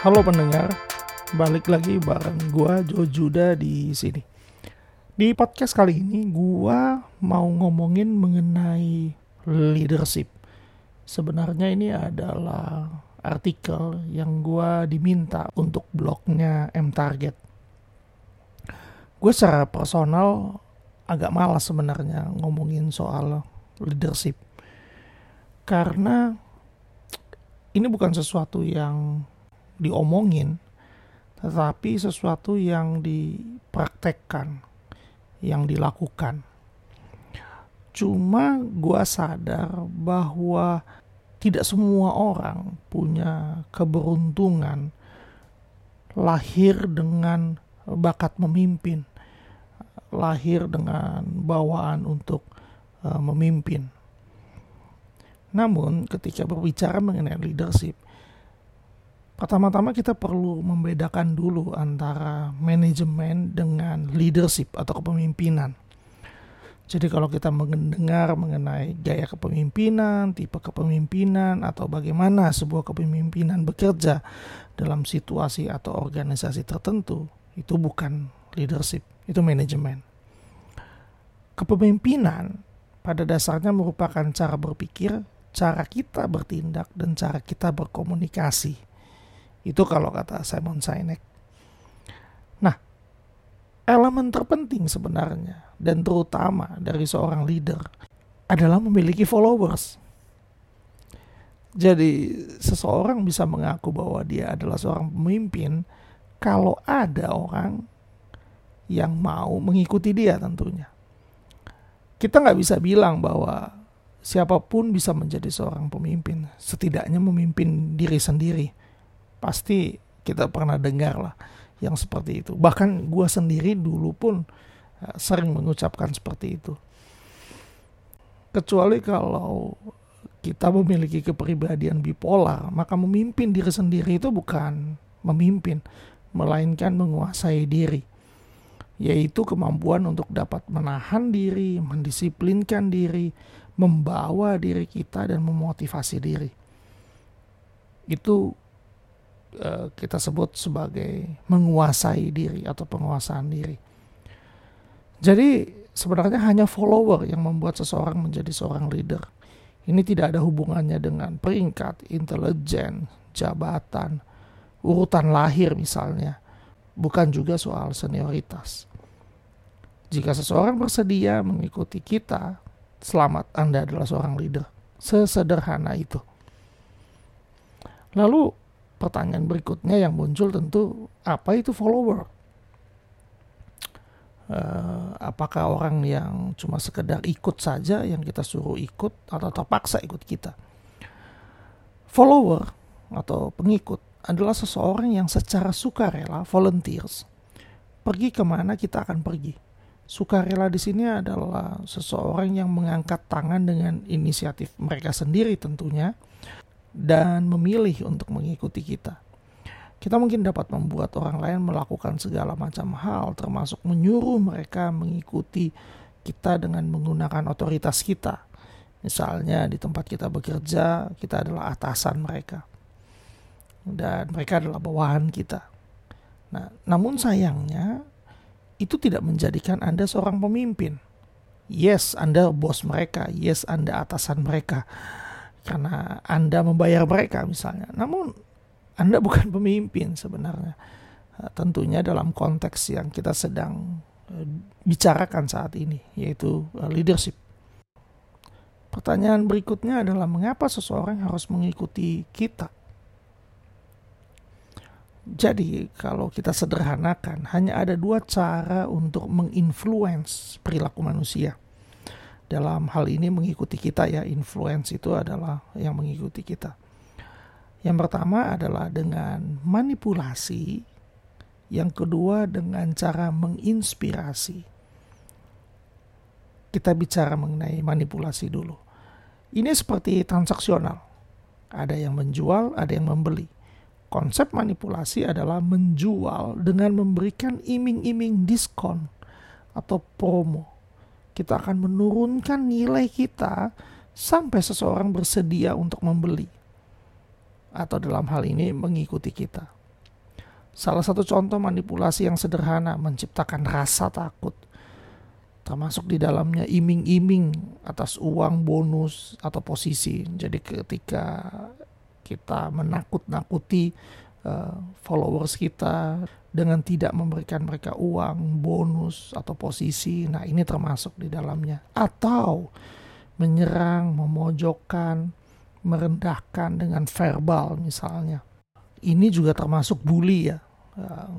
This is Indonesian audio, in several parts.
Halo pendengar, balik lagi bareng gua Jojuda di sini. Di podcast kali ini gua mau ngomongin mengenai leadership. Sebenarnya ini adalah artikel yang gua diminta untuk blognya M Target. Gue secara personal agak malas sebenarnya ngomongin soal leadership. Karena ini bukan sesuatu yang diomongin, tetapi sesuatu yang dipraktekkan, yang dilakukan. Cuma gue sadar bahwa tidak semua orang punya keberuntungan lahir dengan bakat memimpin, lahir dengan bawaan untuk uh, memimpin. Namun, ketika berbicara mengenai leadership, Pertama-tama kita perlu membedakan dulu antara manajemen dengan leadership atau kepemimpinan. Jadi kalau kita mendengar mengenai gaya kepemimpinan, tipe kepemimpinan, atau bagaimana sebuah kepemimpinan bekerja dalam situasi atau organisasi tertentu, itu bukan leadership, itu manajemen. Kepemimpinan pada dasarnya merupakan cara berpikir, cara kita bertindak, dan cara kita berkomunikasi itu kalau kata Simon Sinek. Nah, elemen terpenting sebenarnya dan terutama dari seorang leader adalah memiliki followers. Jadi seseorang bisa mengaku bahwa dia adalah seorang pemimpin kalau ada orang yang mau mengikuti dia tentunya. Kita nggak bisa bilang bahwa siapa pun bisa menjadi seorang pemimpin, setidaknya memimpin diri sendiri pasti kita pernah dengar lah yang seperti itu. Bahkan gue sendiri dulu pun uh, sering mengucapkan seperti itu. Kecuali kalau kita memiliki kepribadian bipolar, maka memimpin diri sendiri itu bukan memimpin, melainkan menguasai diri. Yaitu kemampuan untuk dapat menahan diri, mendisiplinkan diri, membawa diri kita dan memotivasi diri. Itu Eh, kita sebut sebagai menguasai diri atau penguasaan diri. Jadi sebenarnya hanya follower yang membuat seseorang menjadi seorang leader. Ini tidak ada hubungannya dengan peringkat, intelijen, jabatan, urutan lahir misalnya. Bukan juga soal senioritas. Jika seseorang bersedia mengikuti kita, selamat Anda adalah seorang leader. Sesederhana itu. Lalu pertanyaan berikutnya yang muncul tentu apa itu follower? Uh, apakah orang yang cuma sekedar ikut saja yang kita suruh ikut atau terpaksa ikut kita? Follower atau pengikut adalah seseorang yang secara sukarela volunteers pergi ke mana kita akan pergi. Sukarela di sini adalah seseorang yang mengangkat tangan dengan inisiatif mereka sendiri tentunya dan memilih untuk mengikuti kita. Kita mungkin dapat membuat orang lain melakukan segala macam hal, termasuk menyuruh mereka mengikuti kita dengan menggunakan otoritas kita. Misalnya di tempat kita bekerja, kita adalah atasan mereka. Dan mereka adalah bawahan kita. Nah, namun sayangnya itu tidak menjadikan Anda seorang pemimpin. Yes, Anda bos mereka. Yes, Anda atasan mereka karena Anda membayar mereka misalnya. Namun Anda bukan pemimpin sebenarnya. Eh, tentunya dalam konteks yang kita sedang eh, bicarakan saat ini yaitu eh, leadership. Pertanyaan berikutnya adalah mengapa seseorang harus mengikuti kita? Jadi kalau kita sederhanakan hanya ada dua cara untuk menginfluence perilaku manusia dalam hal ini mengikuti kita ya influence itu adalah yang mengikuti kita. Yang pertama adalah dengan manipulasi yang kedua dengan cara menginspirasi. Kita bicara mengenai manipulasi dulu. Ini seperti transaksional. Ada yang menjual ada yang membeli. Konsep manipulasi adalah menjual dengan memberikan iming-iming diskon atau promo kita akan menurunkan nilai kita sampai seseorang bersedia untuk membeli atau dalam hal ini mengikuti kita. Salah satu contoh manipulasi yang sederhana menciptakan rasa takut. Termasuk di dalamnya iming-iming atas uang bonus atau posisi. Jadi ketika kita menakut-nakuti uh, followers kita dengan tidak memberikan mereka uang, bonus atau posisi. Nah, ini termasuk di dalamnya. Atau menyerang, memojokkan, merendahkan dengan verbal misalnya. Ini juga termasuk bully ya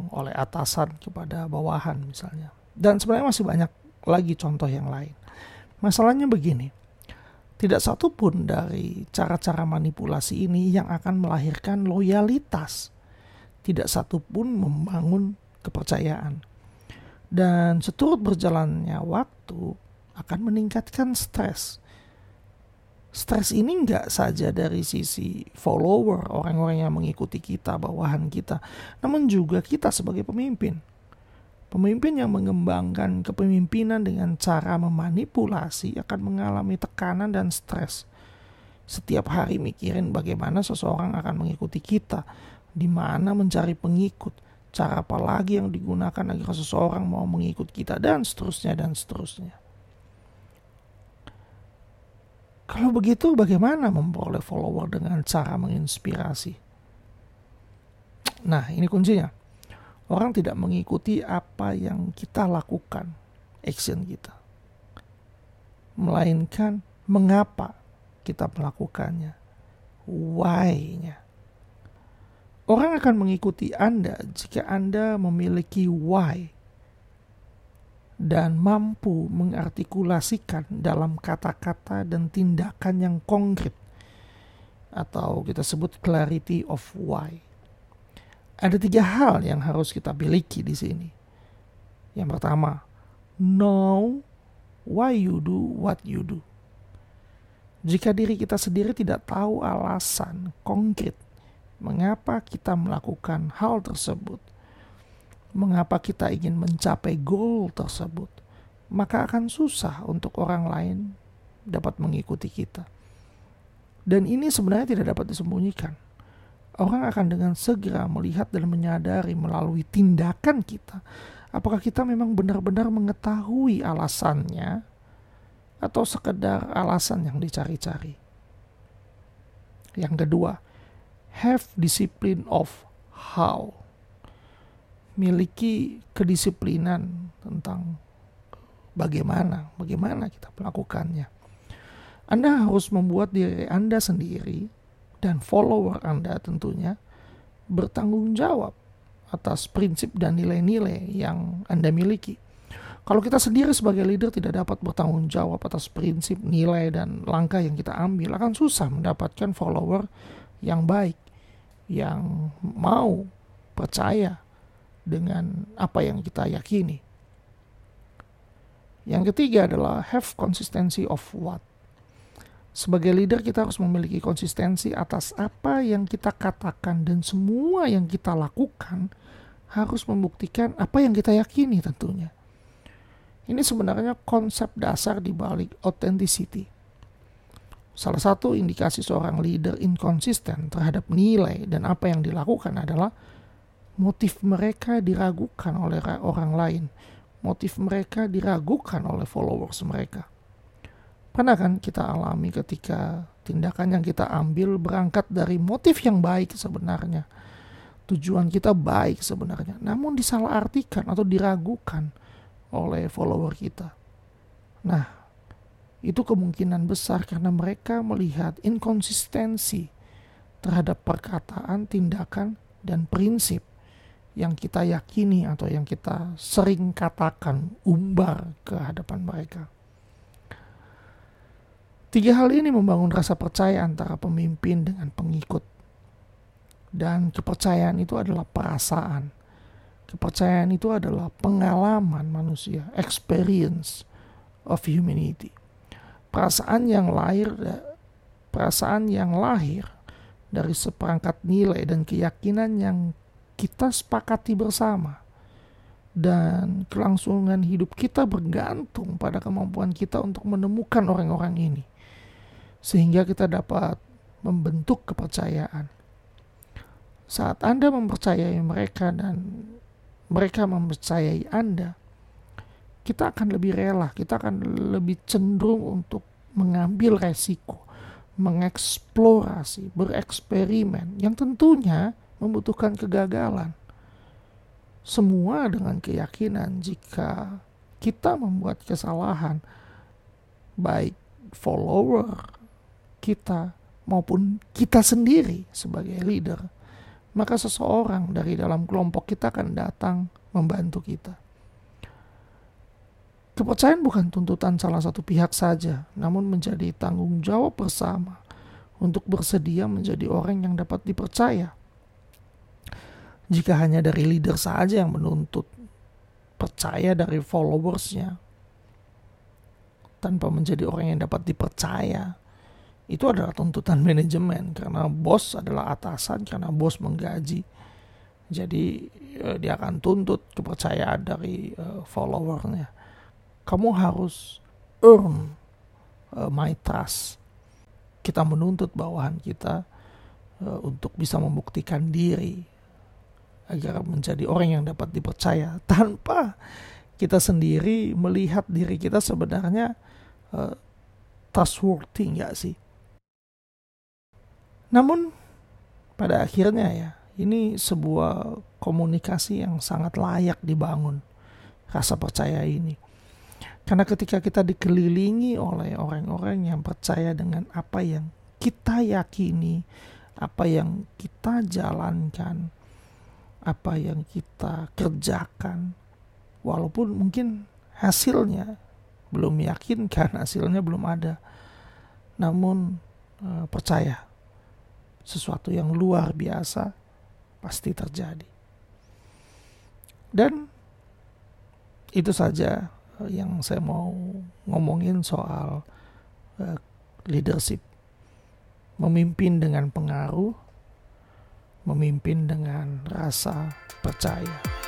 oleh atasan kepada bawahan misalnya. Dan sebenarnya masih banyak lagi contoh yang lain. Masalahnya begini, tidak satu pun dari cara-cara manipulasi ini yang akan melahirkan loyalitas. Tidak satu pun membangun kepercayaan. Dan seturut berjalannya waktu akan meningkatkan stres stres ini nggak saja dari sisi follower, orang-orang yang mengikuti kita, bawahan kita, namun juga kita sebagai pemimpin. Pemimpin yang mengembangkan kepemimpinan dengan cara memanipulasi akan mengalami tekanan dan stres. Setiap hari mikirin bagaimana seseorang akan mengikuti kita, di mana mencari pengikut, cara apa lagi yang digunakan agar seseorang mau mengikut kita, dan seterusnya, dan seterusnya. Kalau begitu bagaimana memperoleh follower dengan cara menginspirasi? Nah, ini kuncinya. Orang tidak mengikuti apa yang kita lakukan, action kita. Melainkan mengapa kita melakukannya. Why-nya. Orang akan mengikuti Anda jika Anda memiliki why dan mampu mengartikulasikan dalam kata-kata dan tindakan yang konkret atau kita sebut clarity of why. Ada tiga hal yang harus kita miliki di sini. Yang pertama, know why you do what you do. Jika diri kita sendiri tidak tahu alasan konkret mengapa kita melakukan hal tersebut, mengapa kita ingin mencapai goal tersebut, maka akan susah untuk orang lain dapat mengikuti kita. Dan ini sebenarnya tidak dapat disembunyikan. Orang akan dengan segera melihat dan menyadari melalui tindakan kita apakah kita memang benar-benar mengetahui alasannya atau sekedar alasan yang dicari-cari. Yang kedua, have discipline of how miliki kedisiplinan tentang bagaimana bagaimana kita melakukannya. Anda harus membuat diri Anda sendiri dan follower Anda tentunya bertanggung jawab atas prinsip dan nilai-nilai yang Anda miliki. Kalau kita sendiri sebagai leader tidak dapat bertanggung jawab atas prinsip, nilai, dan langkah yang kita ambil, akan susah mendapatkan follower yang baik, yang mau percaya dengan apa yang kita yakini. Yang ketiga adalah have consistency of what. Sebagai leader kita harus memiliki konsistensi atas apa yang kita katakan dan semua yang kita lakukan harus membuktikan apa yang kita yakini tentunya. Ini sebenarnya konsep dasar di balik authenticity. Salah satu indikasi seorang leader inkonsisten terhadap nilai dan apa yang dilakukan adalah motif mereka diragukan oleh orang lain. Motif mereka diragukan oleh followers mereka. Pernah kan kita alami ketika tindakan yang kita ambil berangkat dari motif yang baik sebenarnya. Tujuan kita baik sebenarnya, namun disalahartikan atau diragukan oleh follower kita. Nah, itu kemungkinan besar karena mereka melihat inkonsistensi terhadap perkataan, tindakan, dan prinsip yang kita yakini atau yang kita sering katakan umbar ke hadapan mereka. Tiga hal ini membangun rasa percaya antara pemimpin dengan pengikut. Dan kepercayaan itu adalah perasaan. Kepercayaan itu adalah pengalaman manusia, experience of humanity. Perasaan yang lahir perasaan yang lahir dari seperangkat nilai dan keyakinan yang kita sepakati bersama. Dan kelangsungan hidup kita bergantung pada kemampuan kita untuk menemukan orang-orang ini. Sehingga kita dapat membentuk kepercayaan. Saat Anda mempercayai mereka dan mereka mempercayai Anda, kita akan lebih rela, kita akan lebih cenderung untuk mengambil resiko, mengeksplorasi, bereksperimen yang tentunya membutuhkan kegagalan. Semua dengan keyakinan jika kita membuat kesalahan, baik follower kita maupun kita sendiri sebagai leader, maka seseorang dari dalam kelompok kita akan datang membantu kita. Kepercayaan bukan tuntutan salah satu pihak saja, namun menjadi tanggung jawab bersama untuk bersedia menjadi orang yang dapat dipercaya. Jika hanya dari leader saja yang menuntut percaya dari followersnya tanpa menjadi orang yang dapat dipercaya itu adalah tuntutan manajemen karena bos adalah atasan karena bos menggaji. Jadi eh, dia akan tuntut kepercayaan dari uh, followernya kamu harus earn uh, my trust kita menuntut bawahan kita uh, untuk bisa membuktikan diri agar menjadi orang yang dapat dipercaya tanpa kita sendiri melihat diri kita sebenarnya uh, trustworthy nggak sih? Namun pada akhirnya ya ini sebuah komunikasi yang sangat layak dibangun rasa percaya ini. Karena ketika kita dikelilingi oleh orang-orang yang percaya dengan apa yang kita yakini, apa yang kita jalankan, apa yang kita kerjakan walaupun mungkin hasilnya belum meyakinkan hasilnya belum ada namun e, percaya sesuatu yang luar biasa pasti terjadi. Dan itu saja yang saya mau ngomongin soal e, leadership memimpin dengan pengaruh memimpin dengan rasa percaya.